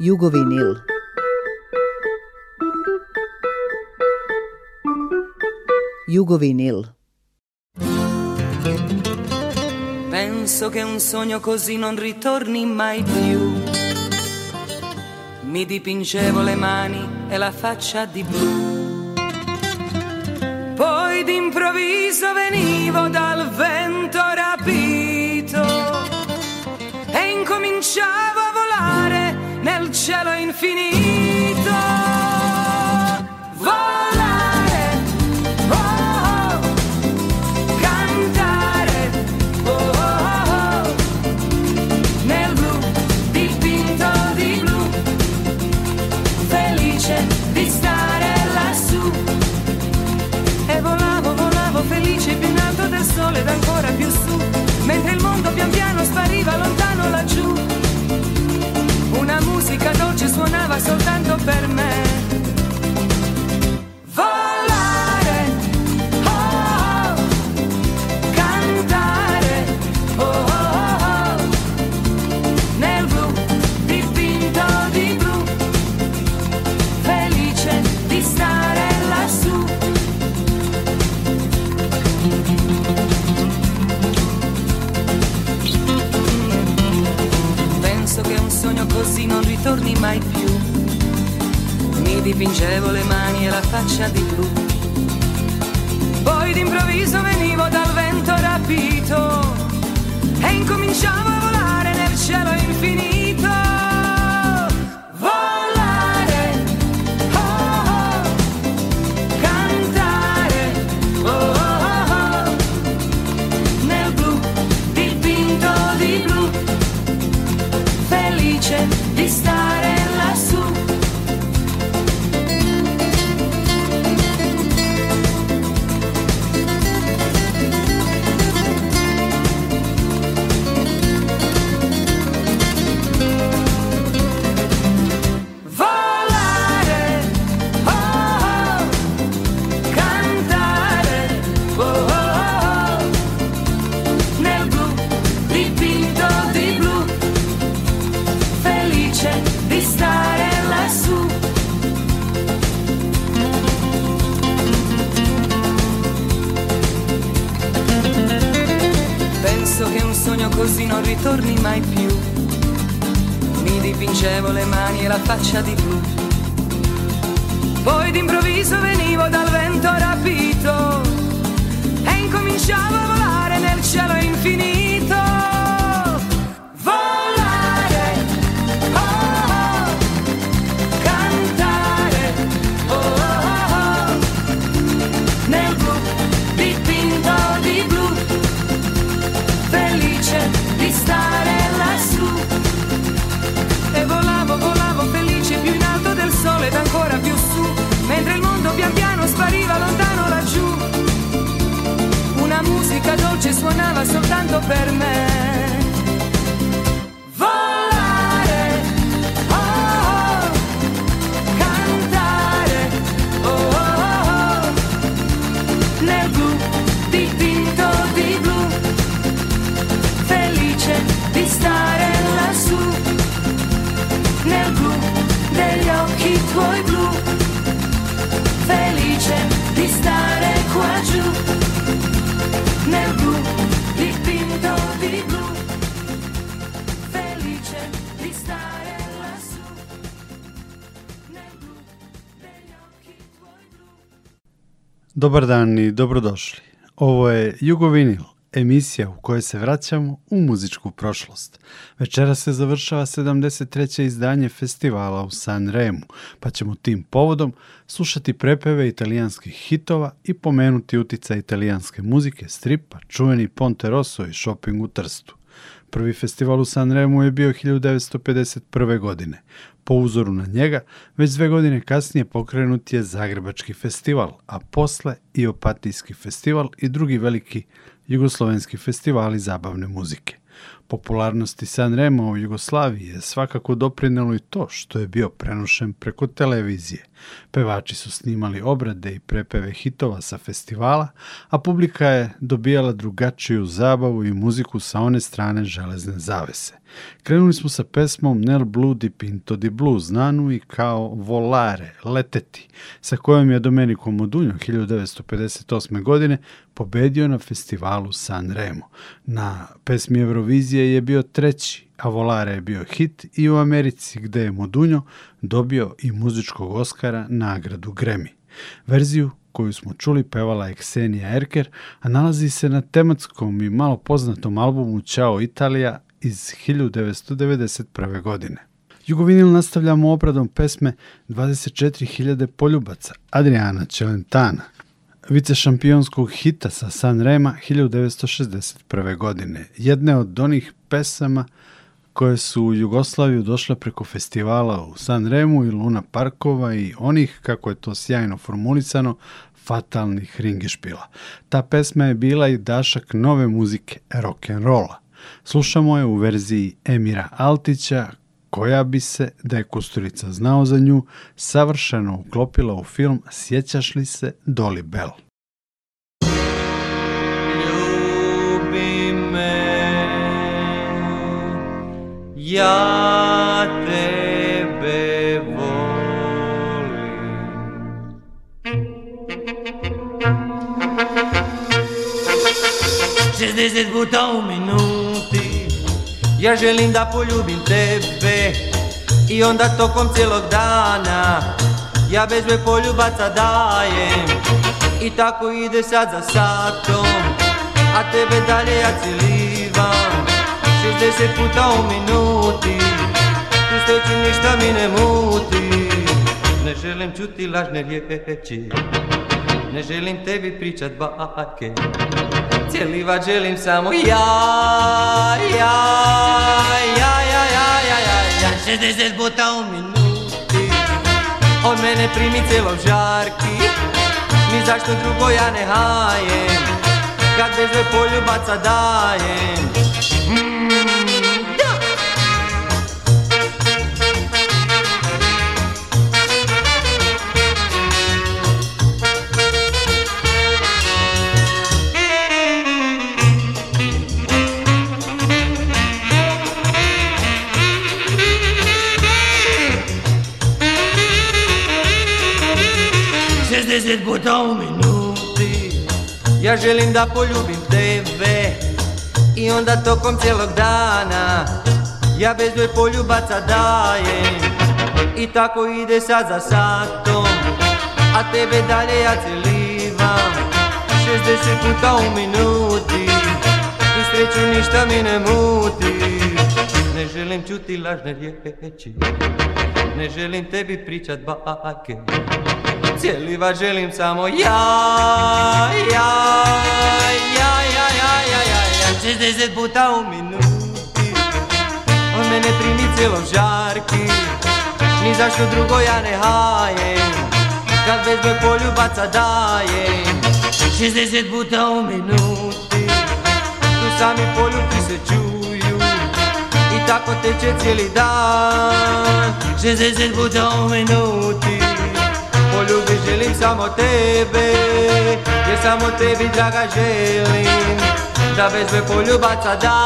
Vinil. Jugovinil. Vinil. Penso che un sogno così non ritorni mai più. Mi dipingevo le mani e la faccia di blu. Poi d'improvviso venivo dal vento rapito e incominciavo finito. Volare, oh, oh. cantare, oh, oh, oh, nel blu dipinto di blu, felice di stare lassù. E volavo, volavo felice più in alto del sole ed ancora più su, mentre il mondo pian piano spariva. soltanto per me. Dobar dan i dobrodošli. Ovo je Jugovinil, emisija u kojoj se vraćamo u muzičku prošlost. Večera se završava 73. izdanje festivala u San pa ćemo tim povodom slušati prepeve italijanskih hitova i pomenuti utica italijanske muzike, stripa, čuveni Ponte Rosso i shopping u Trstu. Prvi festival u San je bio 1951. godine. Po uzoru na njega, već dve godine kasnije pokrenut je Zagrebački festival, a posle i Opatijski festival i drugi veliki jugoslovenski festivali zabavne muzike. Popularnosti Sanrema u Jugoslaviji je svakako doprinelo i to što je bio prenošen preko televizije. Pevači su snimali obrade i prepeve hitova sa festivala, a publika je dobijala drugačiju zabavu i muziku sa one strane železne zavese. Krenuli smo sa pesmom Nel Blue di Pinto di Blue, znanu i kao Volare, leteti, sa kojom je Domenico Modugno 1958. godine pobedio na festivalu San Remo. Na pesmi Eurovizije je bio treći, Volare je bio hit i u Americi gdje je Modunjo dobio i muzičkog Oscara nagradu Grammy. Verziju koju smo čuli pevala je Erker, a nalazi se na tematskom i malo poznatom albumu Ciao Italija iz 1991. godine. Jugovinil nastavljamo obradom pesme 24.000 poljubaca Adriana Celentana, vice šampionskog hita sa San Rema 1961. godine, jedne od onih pesama – koje su u Jugoslaviju došle preko festivala u Sanremu i Luna Parkova i onih, kako je to sjajno formulisano, fatalnih ringišpila. Ta pesma je bila i dašak nove muzike rock'n'rolla. Slušamo je u verziji Emira Altića, koja bi se, da je Kusturica znao za nju, savršeno uklopila u film Sjećaš li se Doli Bell. ja tebe volim. Šestdeset puta u minuti ja želim da poljubim tebe i onda tokom cijelog dana ja me poljubaca dajem i tako ide sad za satom, a tebe dalje ja cilivam. Deset puta u minuti Tu stoci ništa mi ne muti Ne želim čuti lažne riječi Ne želim tebi pričat bake Cijelivat želim samo ja, ja, ja, ja, ja, ja, ja, ja puta u minuti Od mene primi celo žarki Ni zašto drugo ja ne hajem Kad bez poljubaca dajem u minuti Ja želim da poljubim tebe I onda tokom cijelog dana Ja bez dvoj poljubaca dajem I tako ide sad za satom A tebe dalje ja cilivam 60 puta u minuti Tu sreću ništa mi ne muti Ne želim čuti lažne riječi Ne želim tebi pričat bake cijeli želim samo ja, ja, ja, ja, ja, ja, ja, ja, puta u minuti, on mene primi cijelom žarki, ni zašto drugo ja ne hajem, kad me poljubaca dajem, 60 puta u minuti, tu sami poljubi se čuju, i tako teče cijeli dan, 60 puta u minuti, poljubiš želim samo tebe Jer samo tebi draga želim Da bez me poljubaca da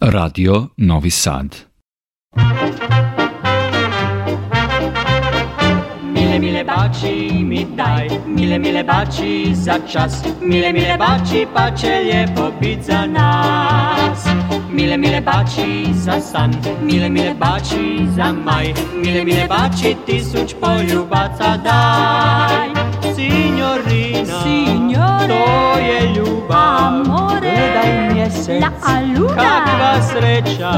Radio Novi Sad mile baci mi daj, mile mile baci za čas, mile mile baci pa će lijepo bit za nas. Mile mile baci za san, mile mile baci za maj, mile mile baci tisuć poljubaca daj. Signorina, Signore, to je ljubav, amore, gledaj mjesec, la aluna, kakva sreća,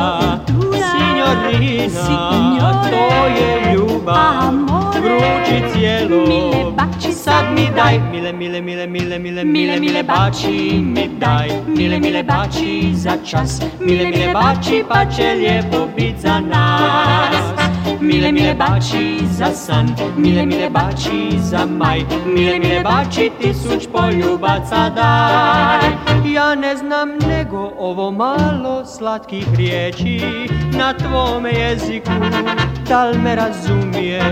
Signorina, Signore, to je ljubav, vruće cijelo Mile bači sad mi daj Mile, mile, mile, mile, mile, mile, mile bači mi daj Mile, mile bači za čas Mile, mile bači pa će lijepo bit za nas Mile, mile bači za san Mile, mile bači za maj Mile, mile bači tisuć poljubaca daj Ja ne znam nego ovo malo slatkih riječi Na tvome jeziku tal me razumiješ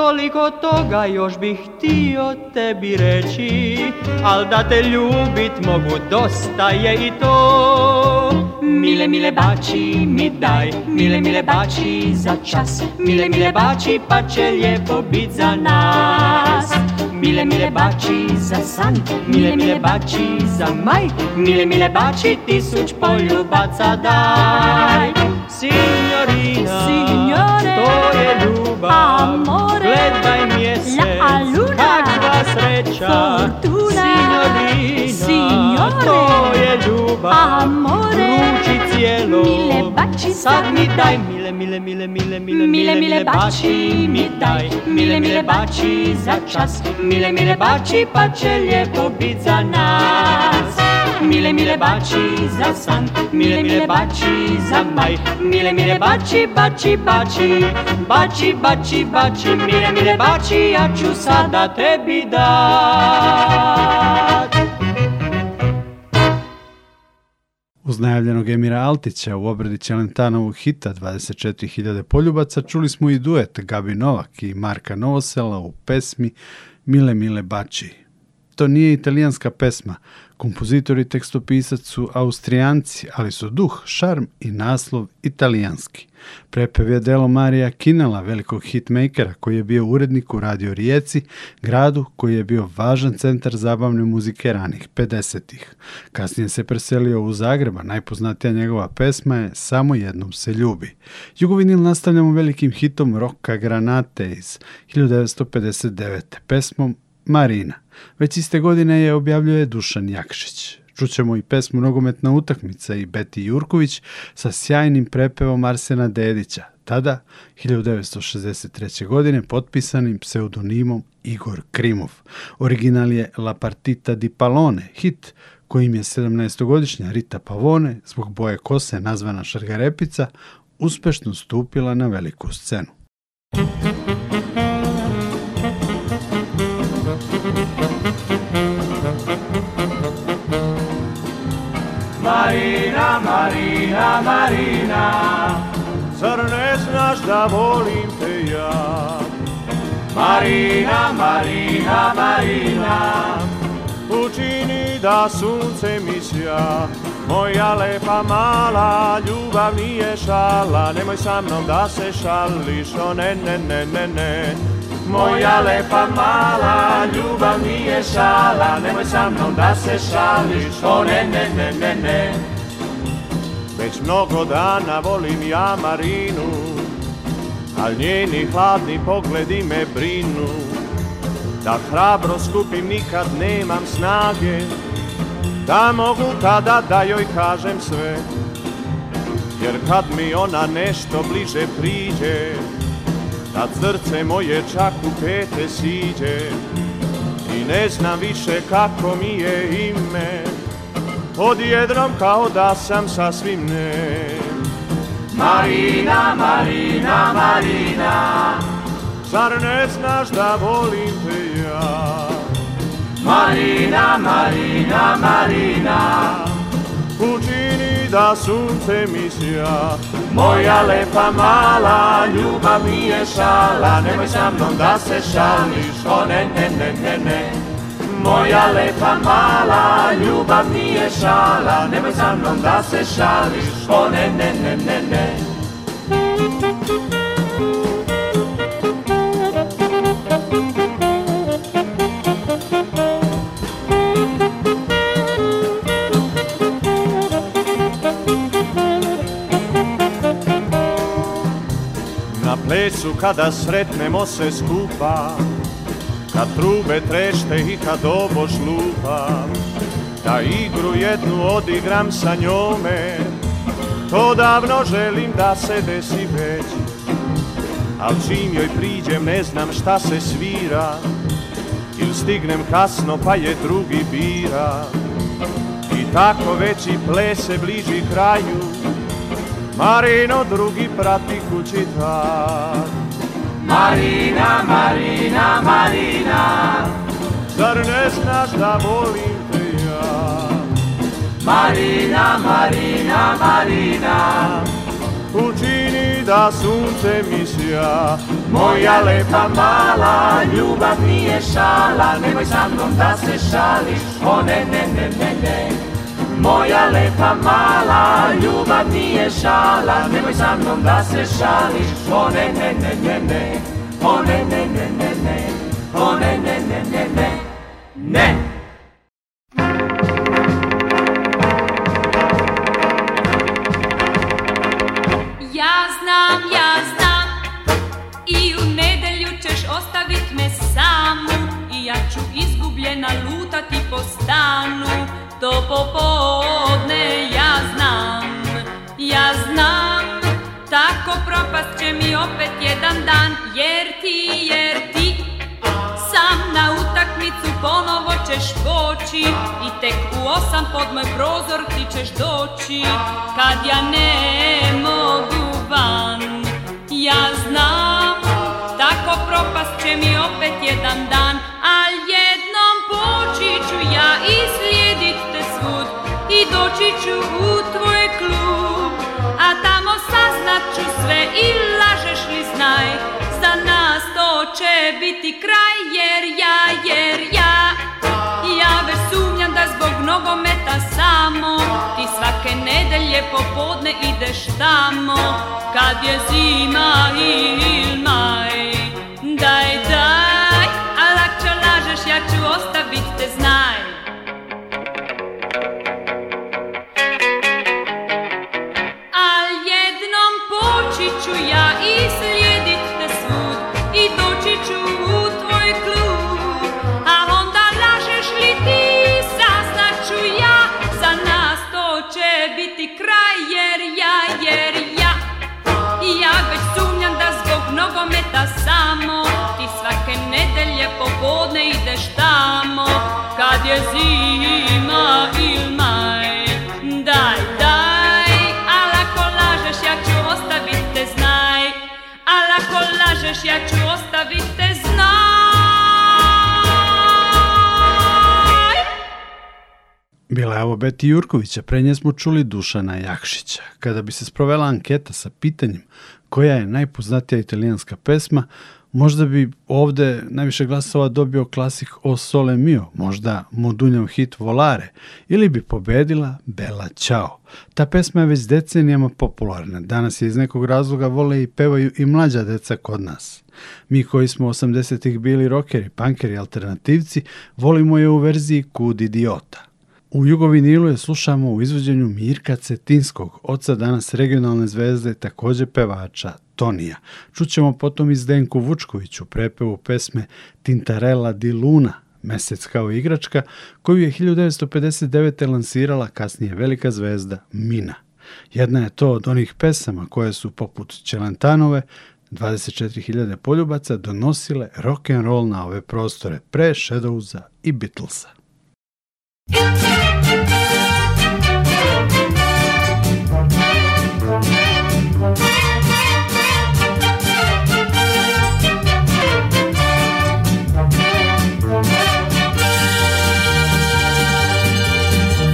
Toliko toga još bih htio tebi reći Al da te ljubit mogu dosta je i to Mile, mile bači mi daj Mile, mile bači za čas Mile, mile bači pa će lijepo bit za nas Mile, mile bači za san Mile, mile bači za maj Mile, mile bači tisuć poljubaca daj Signorina, Signore, to je ljubav fortuna Signorina, to je ljubav Amore, ruči cijelo Mile baci, sad mi daj Mile, mile, mile, mile, mile, mile, mile baci mi daj Mile, mile baci za čas Mile, mile baci, pa će lijepo bit za nas Mile, mile bači za san Mile, mile bači za maj Mile, mile bači, bači, bači, bači, bači, bači, Mile, mile bači, ja ću sada tebi dat Uz najavljenog Emira Altića u obradi Čelentanovog hita 24.000 poljubaca čuli smo i duet Gabi Novak i Marka Novosela u pesmi Mile Mile Bači. To nije italijanska pesma, Kompozitor i tekstopisac su austrijanci, ali su duh, šarm i naslov italijanski. Prepev je delo Marija Kinela, velikog hitmakera koji je bio urednik u Radio Rijeci, gradu koji je bio važan centar zabavne muzike ranih 50-ih. Kasnije se preselio u Zagreba, najpoznatija njegova pesma je Samo jednom se ljubi. Jugovinil nastavljamo velikim hitom Roka Granate iz 1959. pesmom Marina. Već iste godine je objavljuje Dušan Jakšić. Čućemo i pesmu Nogometna utakmica i Beti Jurković sa sjajnim prepevom Arsena Dedića, tada 1963. godine potpisanim pseudonimom Igor Krimov. Original je La Partita di Palone, hit kojim je 17-godišnja Rita Pavone zbog boje kose nazvana Šargarepica uspešno stupila na veliku scenu. Marina, Marina, Marina, zer nez nas da bolin teia. Marina, Marina, Marina, učini da sunce misia, moja lepa mala, ljubav nije šala, nemoj sa mnom da se šališ, o ne, ne, ne, ne, ne, Moja lepa mala, ljubav nije šala, nemoj sa mnom da se šališ, o ne, ne, ne, ne, ne. Već mnogo dana volim ja Marinu, ali njeni hladni pogledi me brinu. Da hrabro skupim nikad nemam snage, da mogu tada da joj kažem sve. Jer kad mi ona nešto bliže priđe, na crce moje čak u pete siđe I ne znam više kako mi je ime Odjednom kao da sam sasvim ne Marina, Marina, Marina Zar ne znaš da volim te ja Marina, Marina, Marina Učini da sunce mi sija Moja lepa mala ljubav mi je šala Nemoj sa mnom da se šališ, o ne ne ne ne ne Moja lepa mala ljubav mi je šala Nemoj sa mnom da se šališ, o ne ne ne ne ne plesu kada sretnemo se skupa Kad trube trešte i kad obož lupa Da igru jednu odigram sa njome To davno želim da se desi već Al čim joj priđem ne znam šta se svira Il stignem kasno pa je drugi bira I tako veći plese bliži kraju Marino drugi prati kući tak. Marina, Marina, Marina, zar ne znaš da volim te ja? Marina, Marina, Marina, učini da sunce mi sja. Moja lepa mala, ljubav nije šala, nemoj sa mnom da se šališ, o ne, ne, ne, ne, ne. Moja lepa mala, ljubav nije šala Nemoj sa mnom da se šališ O ne, ne, ne, ne, ne O ne, ne, ne, ne, ne O ne, ne, ne, ne, ne Ne! Ja znam, ja znam I u nedelju ćeš ostavit me samu I ja ću izgubljena lutati po stanu To po po propast će mi opet jedan dan Jer ti, jer ti Sam na utakmicu ponovo ćeš poći I tek u osam pod moj prozor ti ćeš doći Kad ja ne mogu van Ja znam Tako propast će mi opet jedan dan a jednom poći ću ja i slijedit te svud I doći ću u tvoj poznat sve i lažeš li znaj Za nas to će biti kraj jer ja, jer ja Ja već sumnjam da zbog nogometa samo Ti svake nedelje popodne ideš tamo Kad je zima ili maj je zima il maj Daj, daj, al ako lažeš ja ću ostavit te znaj Al ako lažeš ja ću ostavit te znaj Bila je ovo Beti Jurkovića, pre nje smo čuli Dušana Jakšića. Kada bi se sprovela anketa sa pitanjem koja je najpoznatija italijanska pesma, možda bi ovde najviše glasova dobio klasik O Sole Mio, možda Modunjom hit Volare, ili bi pobedila Bela čao. Ta pesma je već decenijama popularna, danas je iz nekog razloga vole i pevaju i mlađa deca kod nas. Mi koji smo 80-ih bili rokeri, pankeri, alternativci, volimo je u verziji Kud idiota. U Jugovinilu je slušamo u izvođenju Mirka Cetinskog, oca danas regionalne zvezde, također pevača Tonija. Čućemo potom i Zdenku Vučkoviću prepevu pesme Tintarella di Luna, Mesec kao igračka, koju je 1959. lansirala kasnije velika zvezda Mina. Jedna je to od onih pesama koje su poput Čelentanove, 24.000 poljubaca donosile rock and roll na ove prostore pre Shadowsa i Beatlesa.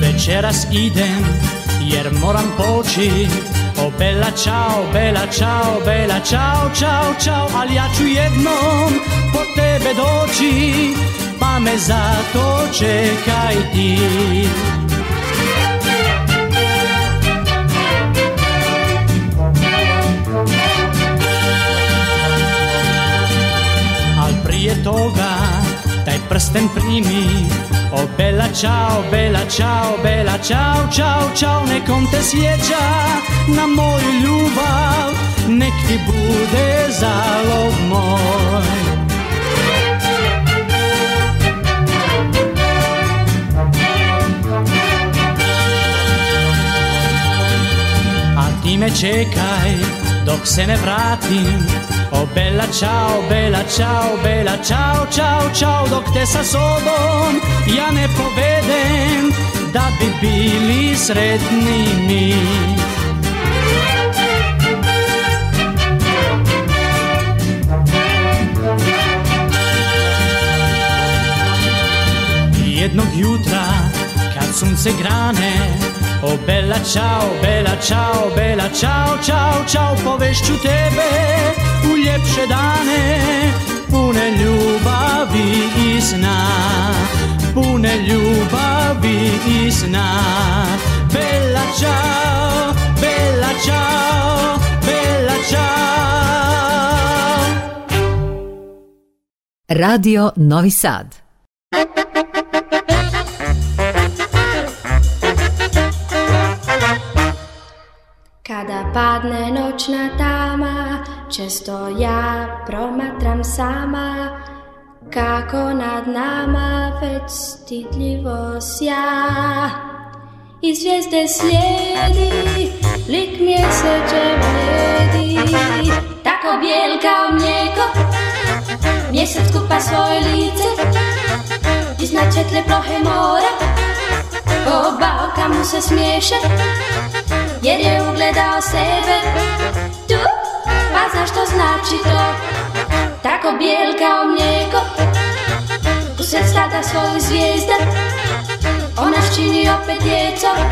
Večeras idem jer moram poći O bela čao, bela čao, bela čao, čao, čao Ali ja ću jednom po tebe doći pa me zato čekaj ti. Al prije toga taj prsten primi, o bela čao, bela čao, bela čao, čao, čao, nekom te sjeća na moju ljubav, nek ti bude zalog moj. me čekaj, dok se ne vratim O bela čao, bela čao, bela čao, čao, čao Dok te sa sobom ja ne povedem Da bi bili sretni mi Jednog jutra kad sunce grane O bella ciao, bella ciao, bella ciao, ciao, ciao tebe u ljepše dane Pune ljubavi i sna Pune ljubavi i sna Bella ciao, bella ciao, bella ciao Radio Novi Sad padne noćna tama Često ja promatram sama Kako nad nama već stidljivo sja I zvijezde slijedi, lik mjeseče bledi Tako bijel kao mlijeko, mjesec skupa svoje lice i četle plohe mora, oba oka mu se smiješe kde neuhledal sebe. Tu, a znaš to značí to, tako bijel kao mlijeko. Usred stada svojih zviezda, ona včini opäť opet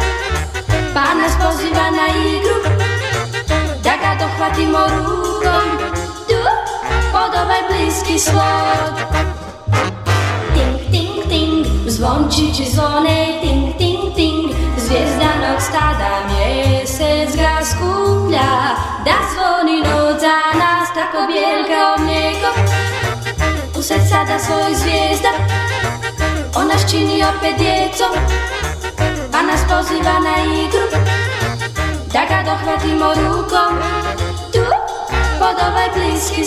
pána spozýva na igru, da ga dohvatimo rukom. Tu, podobaj ovaj bliski svod. Ting, ting, ting, zvončići zvonej, ting, ting, ting, noc stada mlijeko. ga skuplja Da zvoni noć za nas tako bijel kao mlijeko U srca da svoj zvijezda On nas čini opet djecom Pa nas poziva na igru Da ga dohvatimo rukom Tu pod ovaj bliski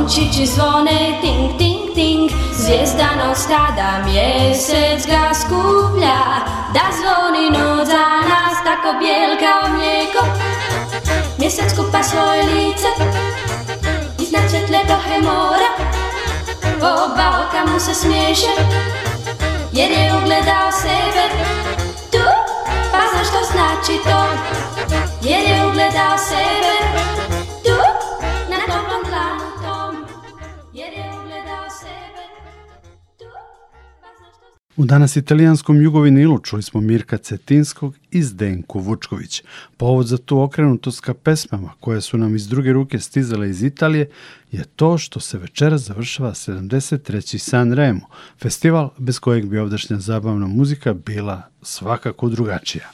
zvončići zvone, ting, ting, ting, zvijezdanog stada mjesec ga skuplja, da zvoni no za nas tako bijel kao mlijeko. Mjesec skupa svoje lice, iznad svjetle dohe mora, oba oka mu se smiješe, jer je ugledao sebe, tu, pa znaš što znači to, jer je ugledao sebe, U danas italijanskom jugovinilu čuli smo Mirka Cetinskog i Zdenku Vučković. Povod za tu okrenutost ka pesmama koje su nam iz druge ruke stizale iz Italije je to što se večera završava 73. San Remo, festival bez kojeg bi ovdašnja zabavna muzika bila svakako drugačija.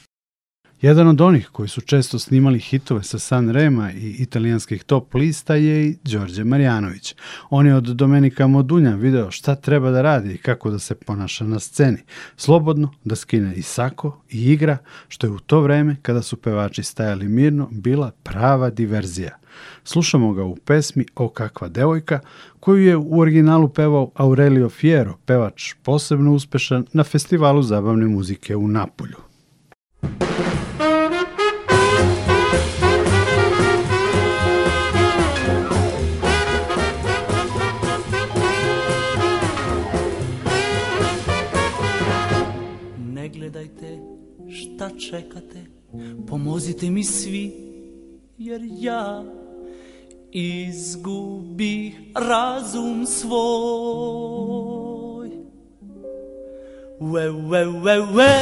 Jedan od onih koji su često snimali hitove sa San Rema i italijanskih top lista je i Đorđe Marjanović. On je od Domenika Modunja video šta treba da radi i kako da se ponaša na sceni. Slobodno da skine i sako i igra, što je u to vreme kada su pevači stajali mirno bila prava diverzija. Slušamo ga u pesmi O kakva devojka, koju je u originalu pevao Aurelio Fiero, pevač posebno uspešan na festivalu zabavne muzike u Napolju. čekate, pomozite mi svi, jer ja izgubih razum svoj. We, we, we, we,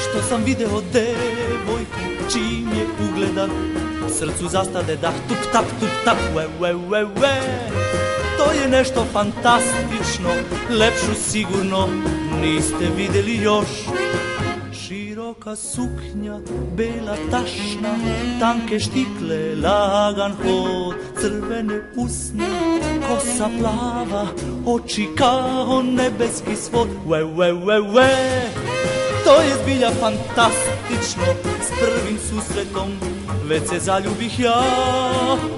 što sam video devojku, čim je ugledam, srcu zastade da tup, tap, tup, tap, we, we, we, we. To je nešto fantastično, lepšu sigurno niste vidjeli još. Široka suknja, bela tašna, tanke štikle, lagan hod, crvene usne, kosa plava, oči kao nebeski svod. We, to je zbilja fantastično, s prvim susretom već se zaljubih ja,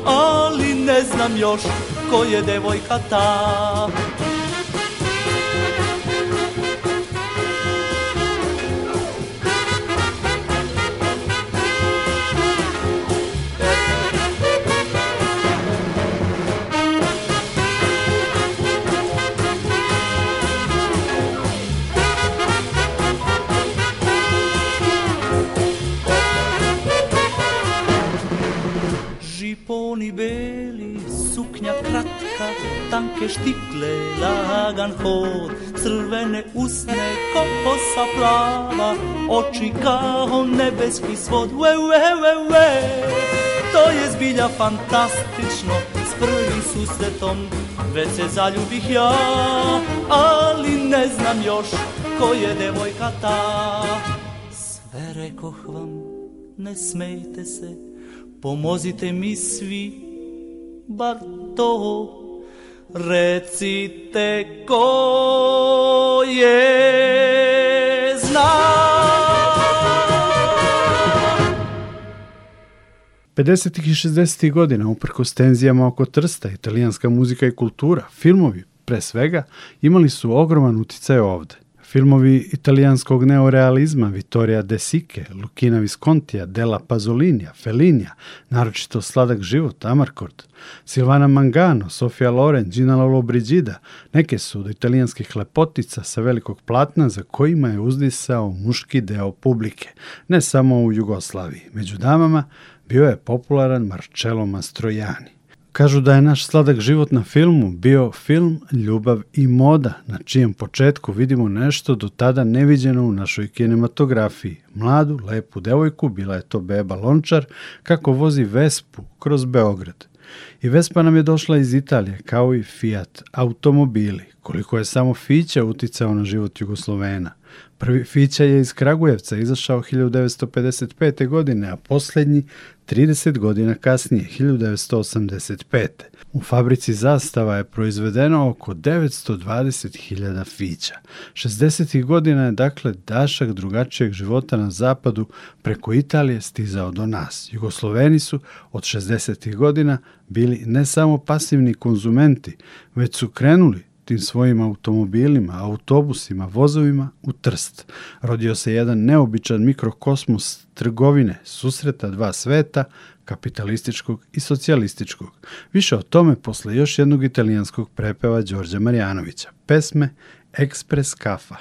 ali ne znam još ko je devojka ta. tanke štikle lagan hod Crvene usne ko plava Oči kao nebeski svod Ue, To je zbilja fantastično S prvim susretom Već se zaljubih ja Ali ne znam još Ko je devojka ta Sve rekoh vam Ne smejte se Pomozite mi svi Bar to Recite ko je zna. 50. i 60. godina, uprkos tenzijama oko Trsta, italijanska muzika i kultura, filmovi, pre svega, imali su ogroman utjecaj ovde. Filmovi italijanskog neorealizma Vittoria De Sique, Lukina Viscontija, Della Pazolinija, Felinija, naročito Sladak život, Amarcord, Silvana Mangano, Sofia Loren, Gina Brigida, neke su od italijanskih lepotica sa velikog platna za kojima je uzdisao muški deo publike, ne samo u Jugoslaviji. Među damama bio je popularan Marcello Mastrojani. Kažu da je naš sladak život na filmu bio film Ljubav i moda, na čijem početku vidimo nešto do tada neviđeno u našoj kinematografiji. Mladu, lepu devojku, bila je to Beba Lončar, kako vozi Vespu kroz Beograd. I Vespa nam je došla iz Italije, kao i Fiat, automobili. Koliko je samo Fića uticao na život Jugoslovena. Prvi Fića je iz Kragujevca izašao 1955. godine, a posljednji 30 godina kasnije, 1985. U fabrici Zastava je proizvedeno oko 920.000 fića. 60. godina je dakle dašak drugačijeg života na zapadu preko Italije stizao do nas. Jugosloveni su od 60. godina bili ne samo pasivni konzumenti, već su krenuli tim svojim automobilima, autobusima, vozovima u Trst. Rodio se jedan neobičan mikrokosmos trgovine, susreta dva sveta, kapitalističkog i socijalističkog. Više o tome posle još jednog italijanskog prepeva Đorđa Marjanovića, pesme Ekspres kafa.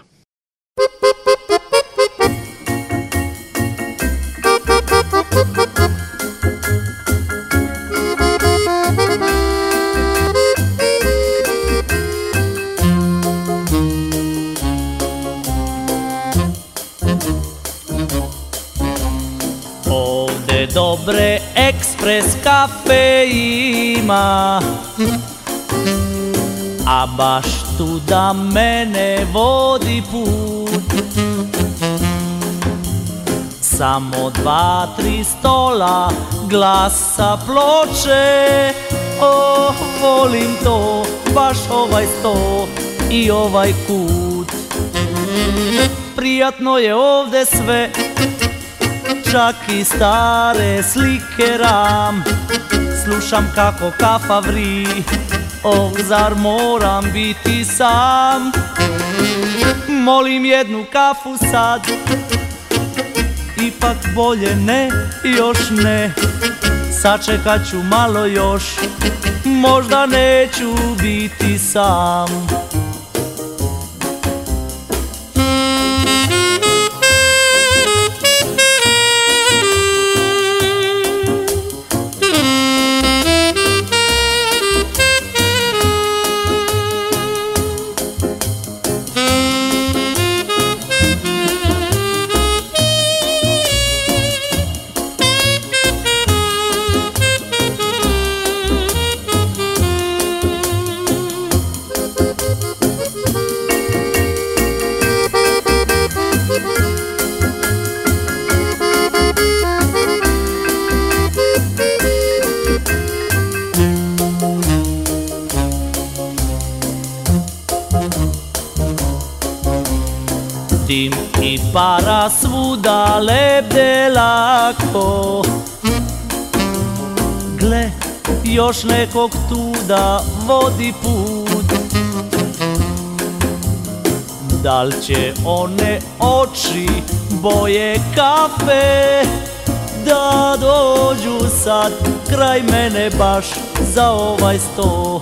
dobre ekspres kafe ima A baš tu da mene vodi put Samo dva, tri stola, glasa ploče Oh, volim to, baš ovaj sto i ovaj kut Prijatno je ovde sve čak i stare slike ram Slušam kako kafa vri Oh, zar moram biti sam Molim jednu kafu sad Ipak bolje ne, još ne Sačekat ću malo još Možda neću biti sam para svuda lebde lako Gle, još nekog da vodi put Dal će one oči boje kafe Da dođu sad kraj mene baš za ovaj sto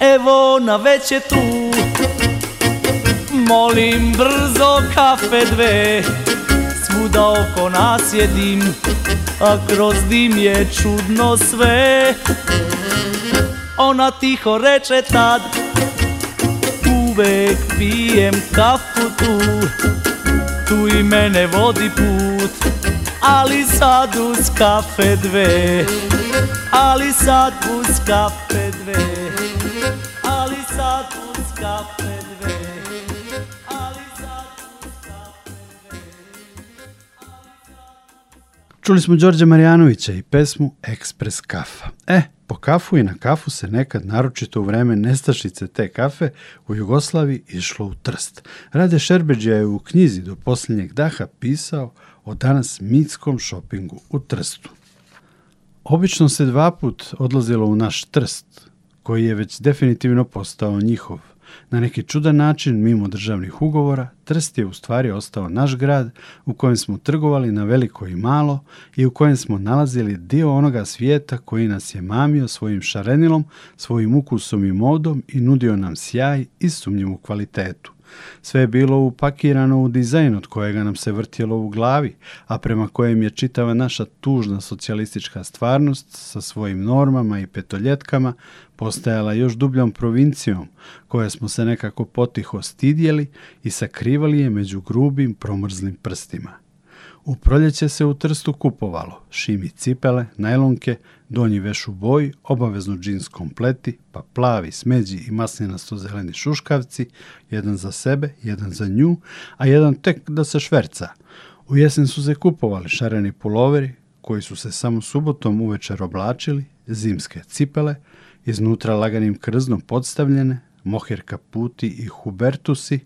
Evo na već tu Molim brzo kafe dve Svuda oko nas je dim A kroz dim je čudno sve Ona tiho reče tad Uvek pijem kafu tu Tu i mene vodi put Ali sad uz kafe dve Ali sad uz kafe dve Ali sad uz kafe Čuli smo Đorđe Marjanovića i pesmu Ekspres kafa. E, po kafu i na kafu se nekad, naročito u vreme nestašice te kafe, u Jugoslaviji išlo u trst. Rade Šerbeđija je u knjizi do posljednjeg daha pisao o danas mitskom šopingu u trstu. Obično se dva put odlazilo u naš trst, koji je već definitivno postao njihov. Na neki čudan način, mimo državnih ugovora, Trst je u stvari ostao naš grad u kojem smo trgovali na veliko i malo i u kojem smo nalazili dio onoga svijeta koji nas je mamio svojim šarenilom, svojim ukusom i modom i nudio nam sjaj i sumnjivu kvalitetu. Sve je bilo upakirano u dizajn od kojega nam se vrtjelo u glavi, a prema kojem je čitava naša tužna socijalistička stvarnost sa svojim normama i petoljetkama postajala još dubljom provincijom koje smo se nekako potiho stidjeli i sakrivali je među grubim promrznim prstima. U proljeće se u Trstu kupovalo šimi cipele, najlonke, donji vešu boji, obavezno džins kompleti, pa plavi, smeđi i maslinasto zeleni šuškavci, jedan za sebe, jedan za nju, a jedan tek da se šverca. U jesen su se kupovali šareni puloveri, koji su se samo subotom uvečer oblačili, zimske cipele, iznutra laganim krznom podstavljene, Mohir Kaputi i Hubertusi,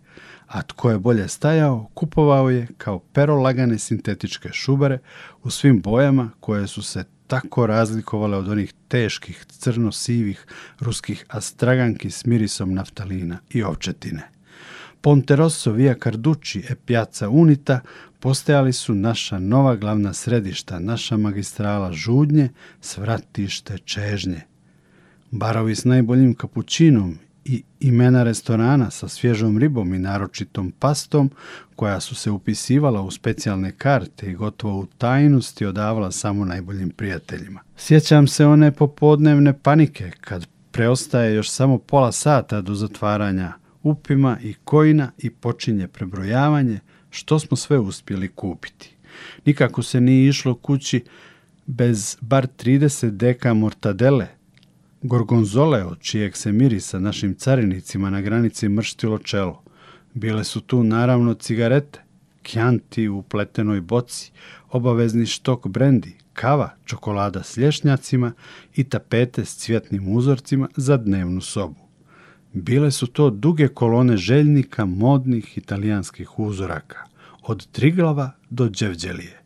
a tko je bolje stajao, kupovao je kao pero lagane sintetičke šubare u svim bojama koje su se tako razlikovale od onih teških, crno-sivih ruskih astraganki s mirisom naftalina i ovčetine. Ponterosso, Via Carducci e Piazza Unita postajali su naša nova glavna središta, naša magistrala žudnje, svratište čežnje. Barovi s najboljim kapućinom i imena restorana sa svježom ribom i naročitom pastom koja su se upisivala u specijalne karte i gotovo u tajnosti odavala samo najboljim prijateljima. Sjećam se one popodnevne panike kad preostaje još samo pola sata do zatvaranja upima i kojina i počinje prebrojavanje što smo sve uspjeli kupiti. Nikako se nije išlo kući bez bar 30 deka mortadele, Gorgonzoleo od čijeg se mirisa našim carinicima na granici mrštilo čelo. Bile su tu naravno cigarete, kjanti u pletenoj boci, obavezni štok brendi, kava, čokolada s lješnjacima i tapete s cvjetnim uzorcima za dnevnu sobu. Bile su to duge kolone željnika modnih italijanskih uzoraka, od Triglava do Đevđelije.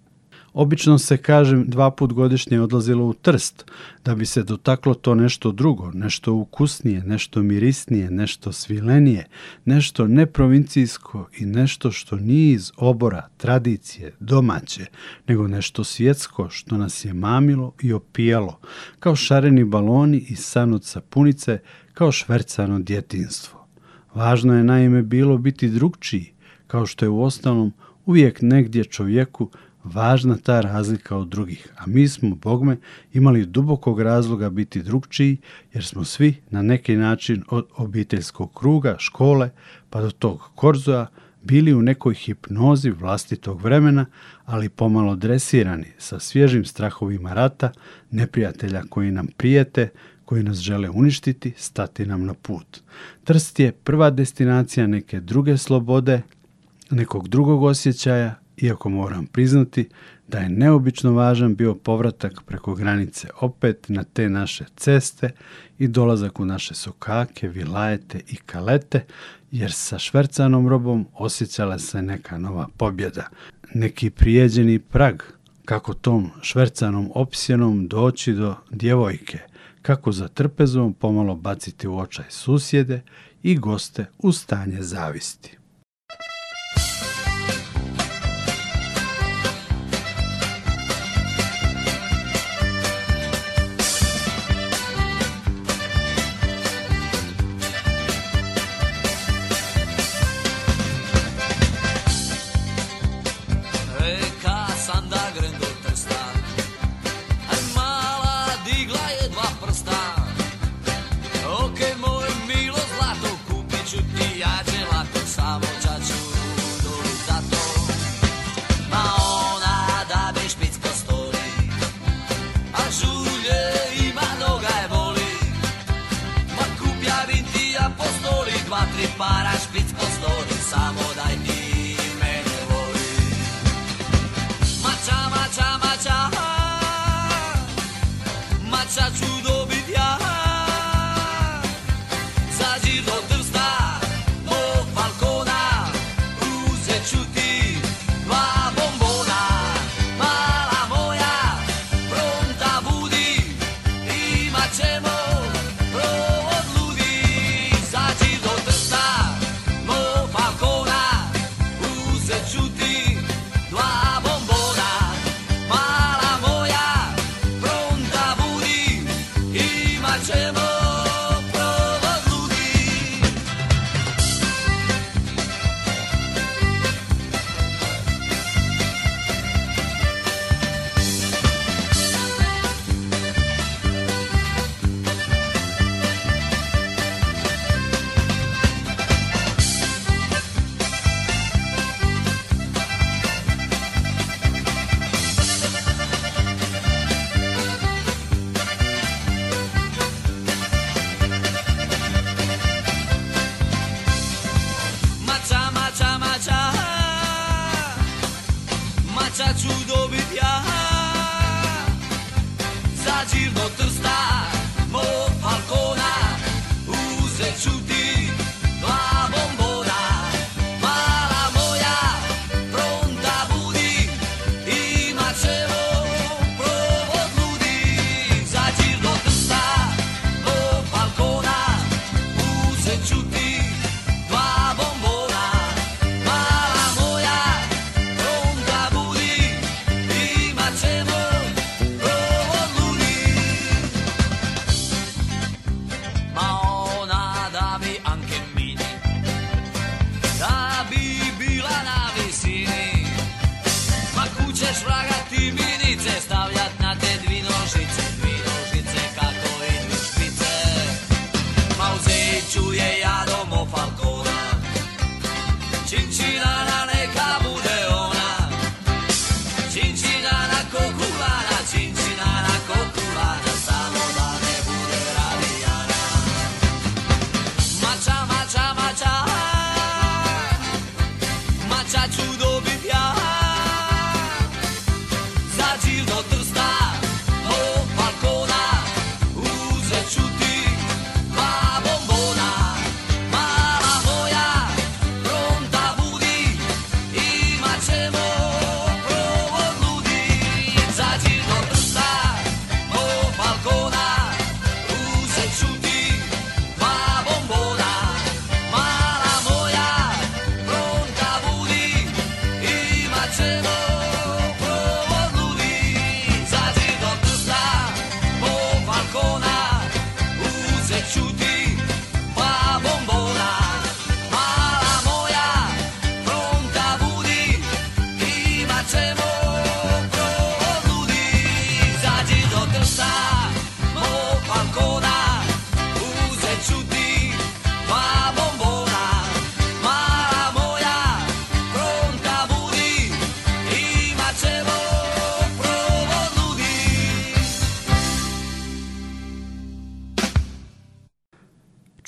Obično se, kažem, dva put godišnje odlazilo u Trst, da bi se dotaklo to nešto drugo, nešto ukusnije, nešto mirisnije, nešto svilenije, nešto neprovincijsko i nešto što nije iz obora, tradicije, domaće, nego nešto svjetsko što nas je mamilo i opijalo, kao šareni baloni i san od sapunice, kao švercano djetinstvo. Važno je naime bilo biti drugčiji, kao što je u ostalom uvijek negdje čovjeku važna ta razlika od drugih, a mi smo, Bogme, imali dubokog razloga biti drugčiji, jer smo svi na neki način od obiteljskog kruga, škole, pa do tog korzoa, bili u nekoj hipnozi vlastitog vremena, ali pomalo dresirani, sa svježim strahovima rata, neprijatelja koji nam prijete, koji nas žele uništiti, stati nam na put. Trst je prva destinacija neke druge slobode, nekog drugog osjećaja, iako moram priznati da je neobično važan bio povratak preko granice opet na te naše ceste i dolazak u naše sokake, vilajete i kalete, jer sa švercanom robom osjećala se neka nova pobjeda, neki prijeđeni prag, kako tom švercanom opsjenom doći do djevojke, kako za trpezom pomalo baciti u očaj susjede i goste u stanje zavisti. pasamos.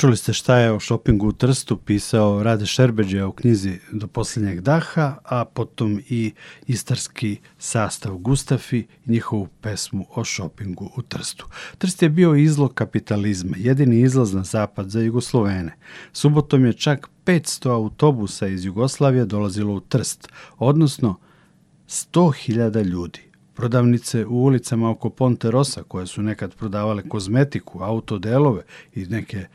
Čuli ste šta je o šopingu u Trstu pisao Rade Šerbeđe u knjizi Do posljednjeg daha, a potom i istarski sastav Gustafi i njihovu pesmu o šopingu u Trstu. Trst je bio izlog kapitalizma, jedini izlaz na zapad za Jugoslovene. Subotom je čak 500 autobusa iz Jugoslavije dolazilo u Trst, odnosno 100.000 ljudi. Prodavnice u ulicama oko Ponte Rosa koje su nekad prodavale kozmetiku, autodelove i neke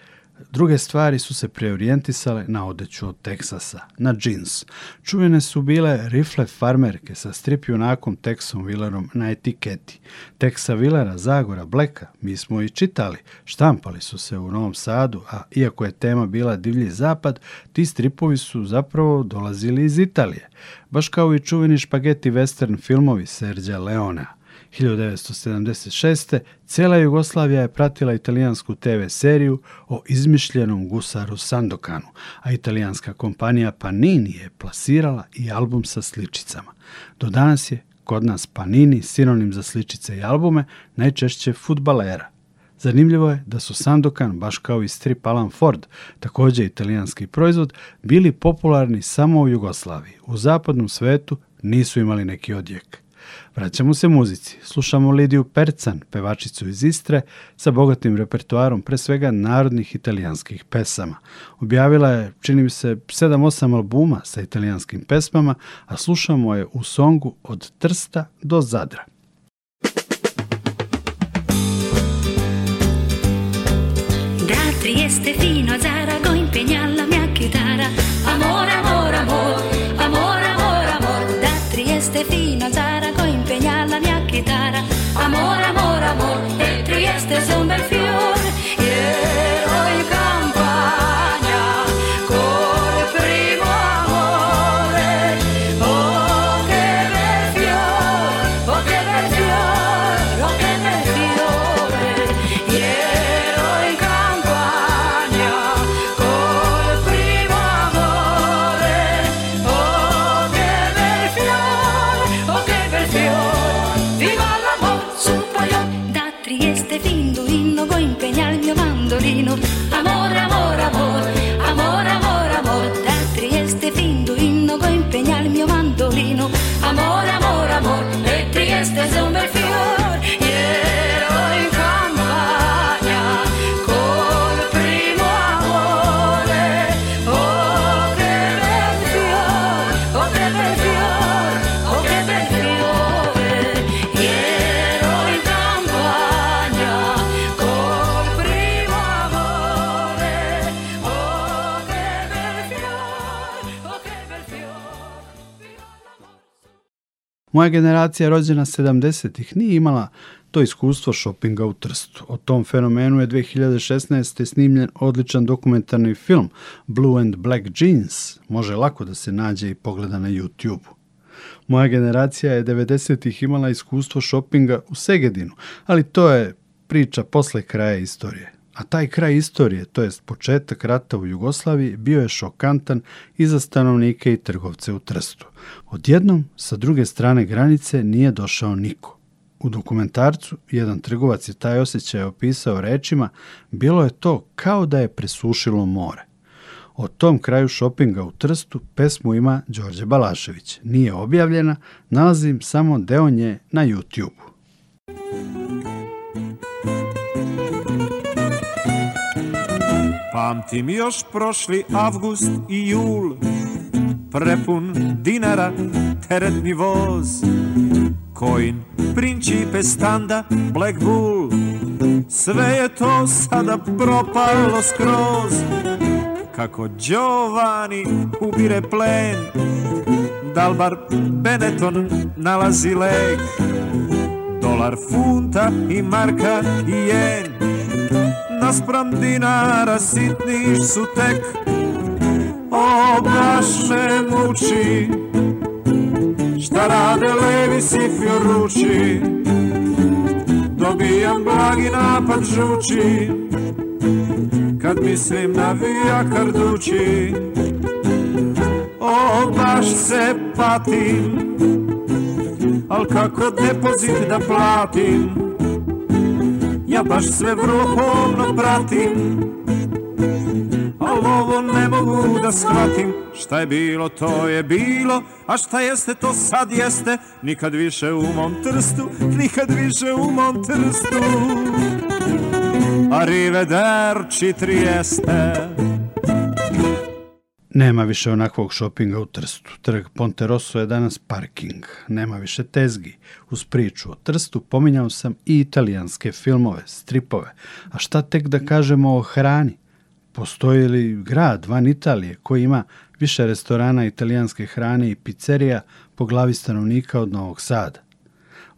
Druge stvari su se preorijentisale na odeću od Teksasa, na džins. Čuvene su bile rifle farmerke sa strip junakom Texom Willerom na etiketi. Texa Willera, Zagora, Bleka, mi smo i čitali, štampali su se u Novom Sadu, a iako je tema bila divlji zapad, ti stripovi su zapravo dolazili iz Italije. Baš kao i čuveni špageti western filmovi Serđa Leona – 1976. Cela Jugoslavija je pratila italijansku TV seriju o izmišljenom gusaru Sandokanu, a italijanska kompanija Panini je plasirala i album sa sličicama. Do danas je kod nas Panini sinonim za sličice i albume, najčešće futbalera. Zanimljivo je da su Sandokan, baš kao i strip Alan Ford, također italijanski proizvod, bili popularni samo u Jugoslaviji. U zapadnom svetu nisu imali neki odjek. Vraćamo se muzici. Slušamo Lidiju Percan, pevačicu iz Istre, sa bogatim repertoarom pre svega narodnih italijanskih pesama. Objavila je, čini mi se, 7-8 albuma sa italijanskim pesmama, a slušamo je u songu od Trsta do Zadra. Da Trieste fino chitarra. Amor, amor, amor, el Trieste es un bel Moja generacija rođena 70-ih nije imala to iskustvo shoppinga u Trstu. O tom fenomenu je 2016. snimljen odličan dokumentarni film Blue and Black Jeans. Može lako da se nađe i pogleda na YouTube. Moja generacija je 90-ih imala iskustvo shoppinga u Segedinu, ali to je priča posle kraja istorije. A taj kraj istorije, to jest početak rata u Jugoslaviji, bio je šokantan i za stanovnike i trgovce u Trstu. Odjednom, sa druge strane granice nije došao niko. U dokumentarcu jedan trgovac je taj osjećaj opisao rečima bilo je to kao da je presušilo more. O tom kraju šopinga u Trstu pesmu ima Đorđe Balašević. Nije objavljena, nalazim samo deo nje na YouTube. Pamtim još prošli avgust i jul Prepun dinara teretni voz Coin, principe standa, black bull Sve je to sada propalo skroz Kako Giovanni ubire plen Dalbar Benetton nalazi lek Dolar, funta i marka i jen naspram dinara sitniš su tek O muči Šta rade levi si ruči Dobijam blagi napad žuči Kad mislim na vija karduči, O baš se patim Al kako depozit da platim ja baš sve vrlo pratim Al' ovo ne mogu da shvatim Šta je bilo, to je bilo A šta jeste, to sad jeste Nikad više u mom trstu Nikad više u mom trstu Arrivederci Trieste nema više onakvog šopinga u Trstu. Trg Rosso je danas parking. Nema više tezgi. Uz priču o Trstu pominjao sam i italijanske filmove, stripove. A šta tek da kažemo o hrani? Postoji li grad van Italije koji ima više restorana italijanske hrane i pizzerija po glavi stanovnika od Novog Sada?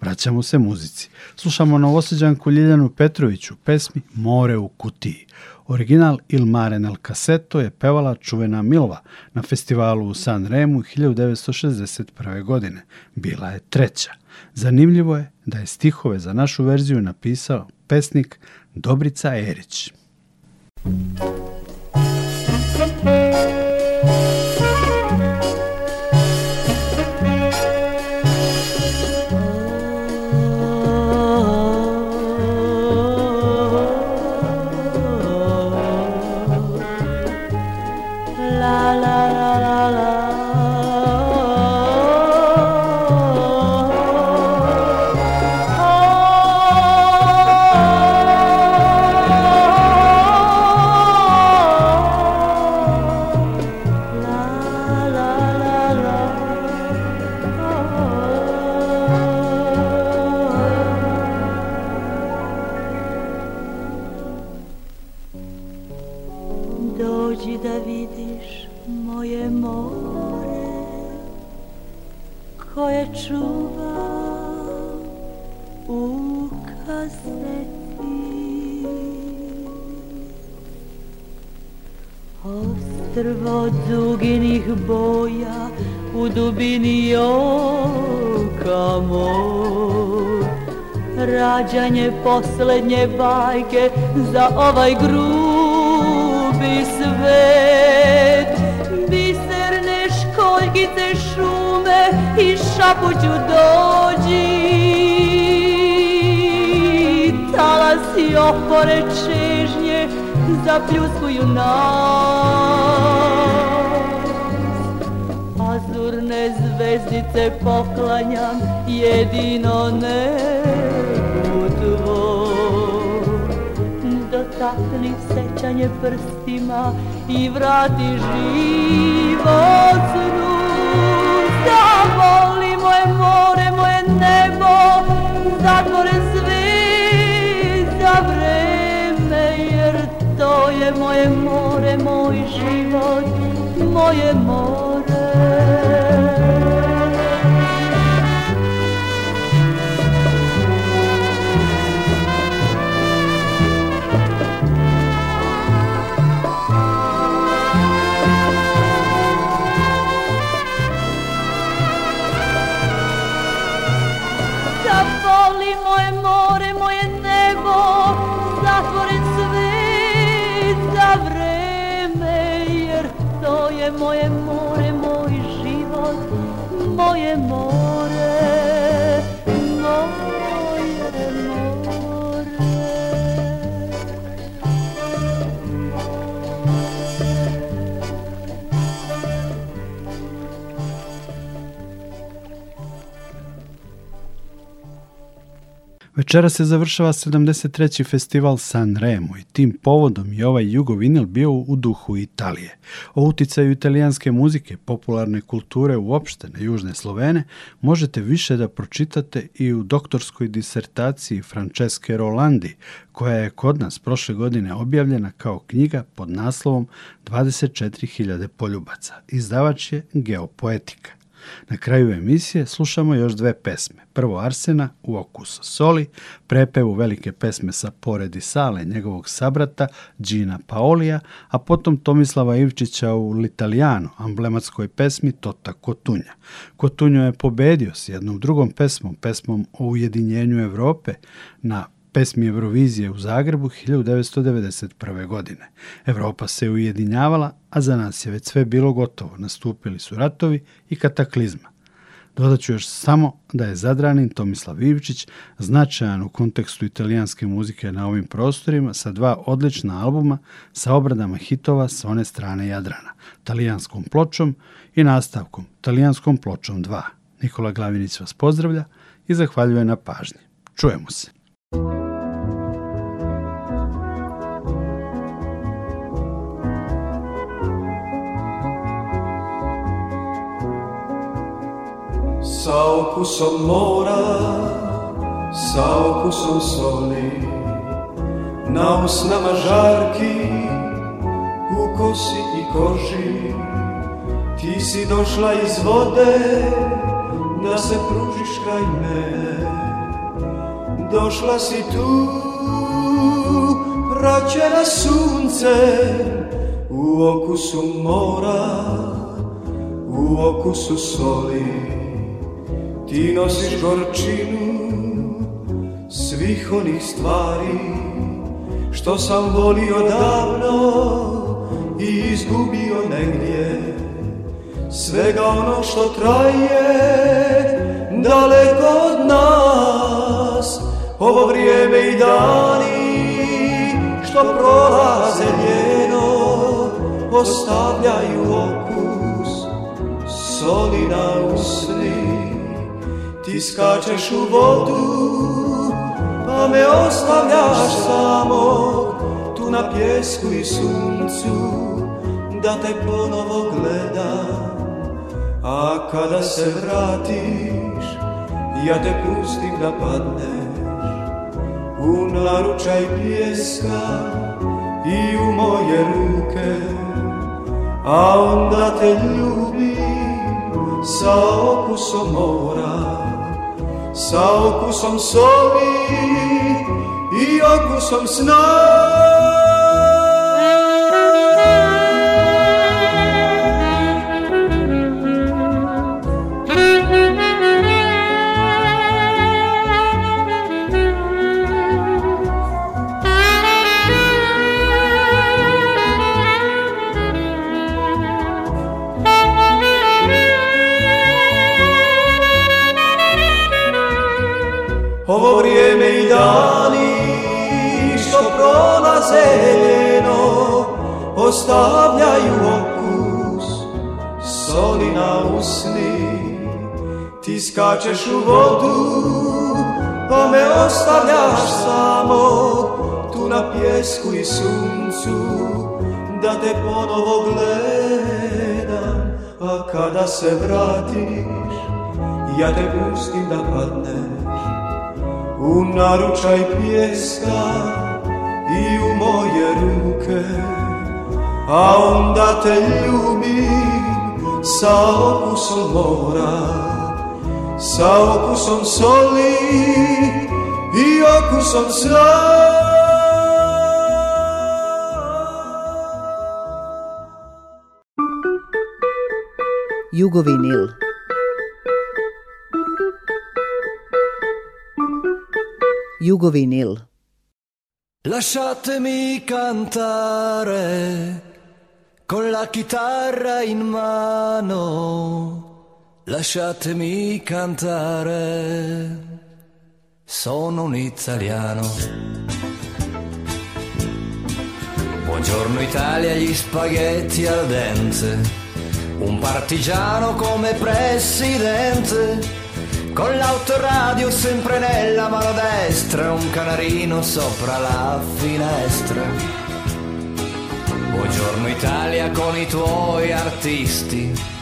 Vraćamo se muzici. Slušamo novoseđanku Ljiljanu Petroviću pesmi More u kutiji. Original Il mare nel Cassetto je pevala čuvena Milva na festivalu u San Remu 1961. godine. Bila je treća. Zanimljivo je da je stihove za našu verziju napisao pesnik Dobrica Erić. dođi da vidiš moje more koje čuva u kaseti. Ostrvo duginih boja u dubini oka moj. Rađanje posljednje bajke za ovaj grud lijepi svet Biserne školjkice šume i šapuću dođi Talas i opore čežnje zapljuskuju nas Azurne zvezdice poklanjam jedino ne dotakni sećanje prstima i vrati život snu. Zavoli moje more, moje nebo, zatvore svi za vreme, jer to je moje more, moj život, moje more. moje more, moj život, moje more. Večera se završava 73. festival San Remo i tim povodom je ovaj jugovinil bio u duhu Italije. O uticaju italijanske muzike, popularne kulture uopšte na južne Slovene možete više da pročitate i u doktorskoj disertaciji Franceske Rolandi, koja je kod nas prošle godine objavljena kao knjiga pod naslovom 24.000 poljubaca. Izdavač je Geopoetika. Na kraju emisije slušamo još dve pesme. Prvo Arsena u okusu soli, prepevu velike pesme sa poredi sale njegovog sabrata Gina Paolija, a potom Tomislava Ivčića u L'Italiano, emblematskoj pesmi Tota Kotunja. Kotunjo je pobedio s jednom drugom pesmom, pesmom o ujedinjenju Europe na pesmi Eurovizije u Zagrebu 1991. godine. Europa se ujedinjavala, a za nas je već sve bilo gotovo. Nastupili su ratovi i kataklizma. Dodat ću još samo da je Zadranin Tomislav Ivčić značajan u kontekstu italijanske muzike na ovim prostorima sa dva odlična albuma sa obradama hitova s one strane Jadrana, talijanskom pločom i nastavkom, talijanskom pločom 2. Nikola Glavinić vas pozdravlja i zahvaljuje na pažnji. Čujemo se. Sa okusom mora, sa okusom soli, na usnama žarki, u kosi i koži, ti si došla iz vode, da se pružiš kraj mene došla si tu Praćena sunce, u okusu mora U okusu soli Ti nosiš gorčinu svih onih stvari Što sam volio davno i izgubio negdje Svega ono što traje daleko od nas ovo vrijeme i dani što prolaze njeno ostavljaju okus soli na usni ti skačeš u vodu pa me ostavljaš samo tu na pjesku i suncu da te ponovo gledam a kada se vratiš ja te pustim da u naručaj pjeska i u moje ruke, a onda te ljubi sa okusom mora, sa okusom soli i okusom sna. skačeš u vodu, pa me ostavljaš samo tu na pjesku i suncu, da te ponovo gledam, a kada se vratiš, ja te pustim da padneš, u naručaj pjeska i u moje ruke, a onda te ljubim sa okusom mora. Sao cu som soli, io cu som sla. Jugovinil. Jugovinil. Lasciatemi cantare con la chitarra in mano Lasciatemi cantare, sono un italiano. Buongiorno Italia, gli spaghetti al dente, un partigiano come presidente, con l'autoradio sempre nella mano destra, un canarino sopra la finestra. Buongiorno Italia con i tuoi artisti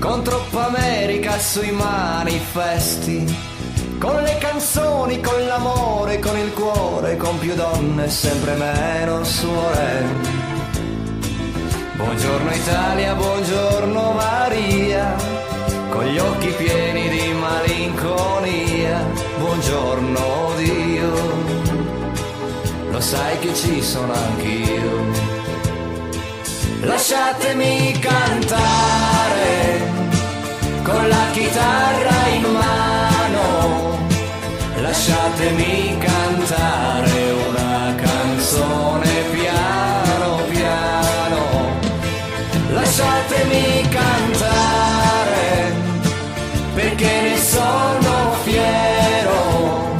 con troppa America sui manifesti. Con le canzoni, con l'amore, con il cuore, con più donne, sempre meno suore. Buongiorno Italia, buongiorno Maria, con gli occhi pieni di malinconia. Buongiorno Dio, lo sai che ci sono anch'io. Lasciatemi cantare con la chitarra in mano, lasciatemi cantare una canzone piano piano, lasciatemi cantare perché ne sono fiero,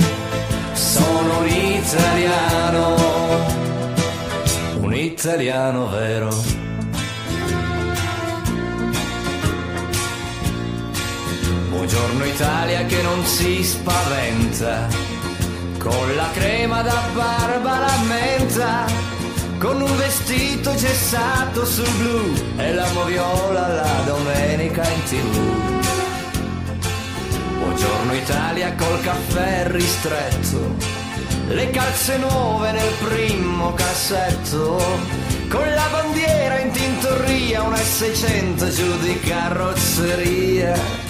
sono un italiano, un italiano vero. Buongiorno Italia che non si spaventa, con la crema da barba la menta, con un vestito cessato sul blu e la moviola la domenica in tv. Buongiorno Italia col caffè ristretto, le calze nuove nel primo cassetto, con la bandiera in tintoria, un S100 giù di carrozzeria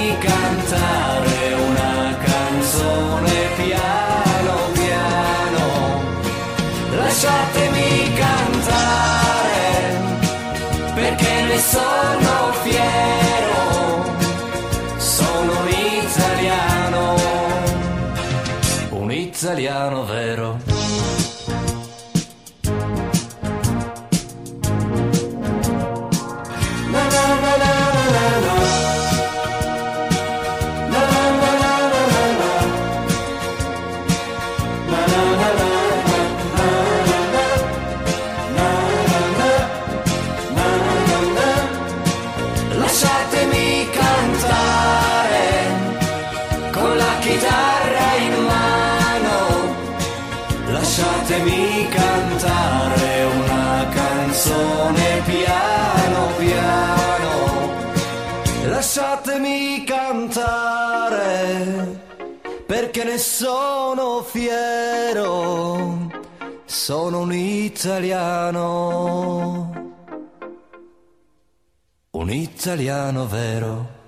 italiano vero. sono un italiano, un italiano vero.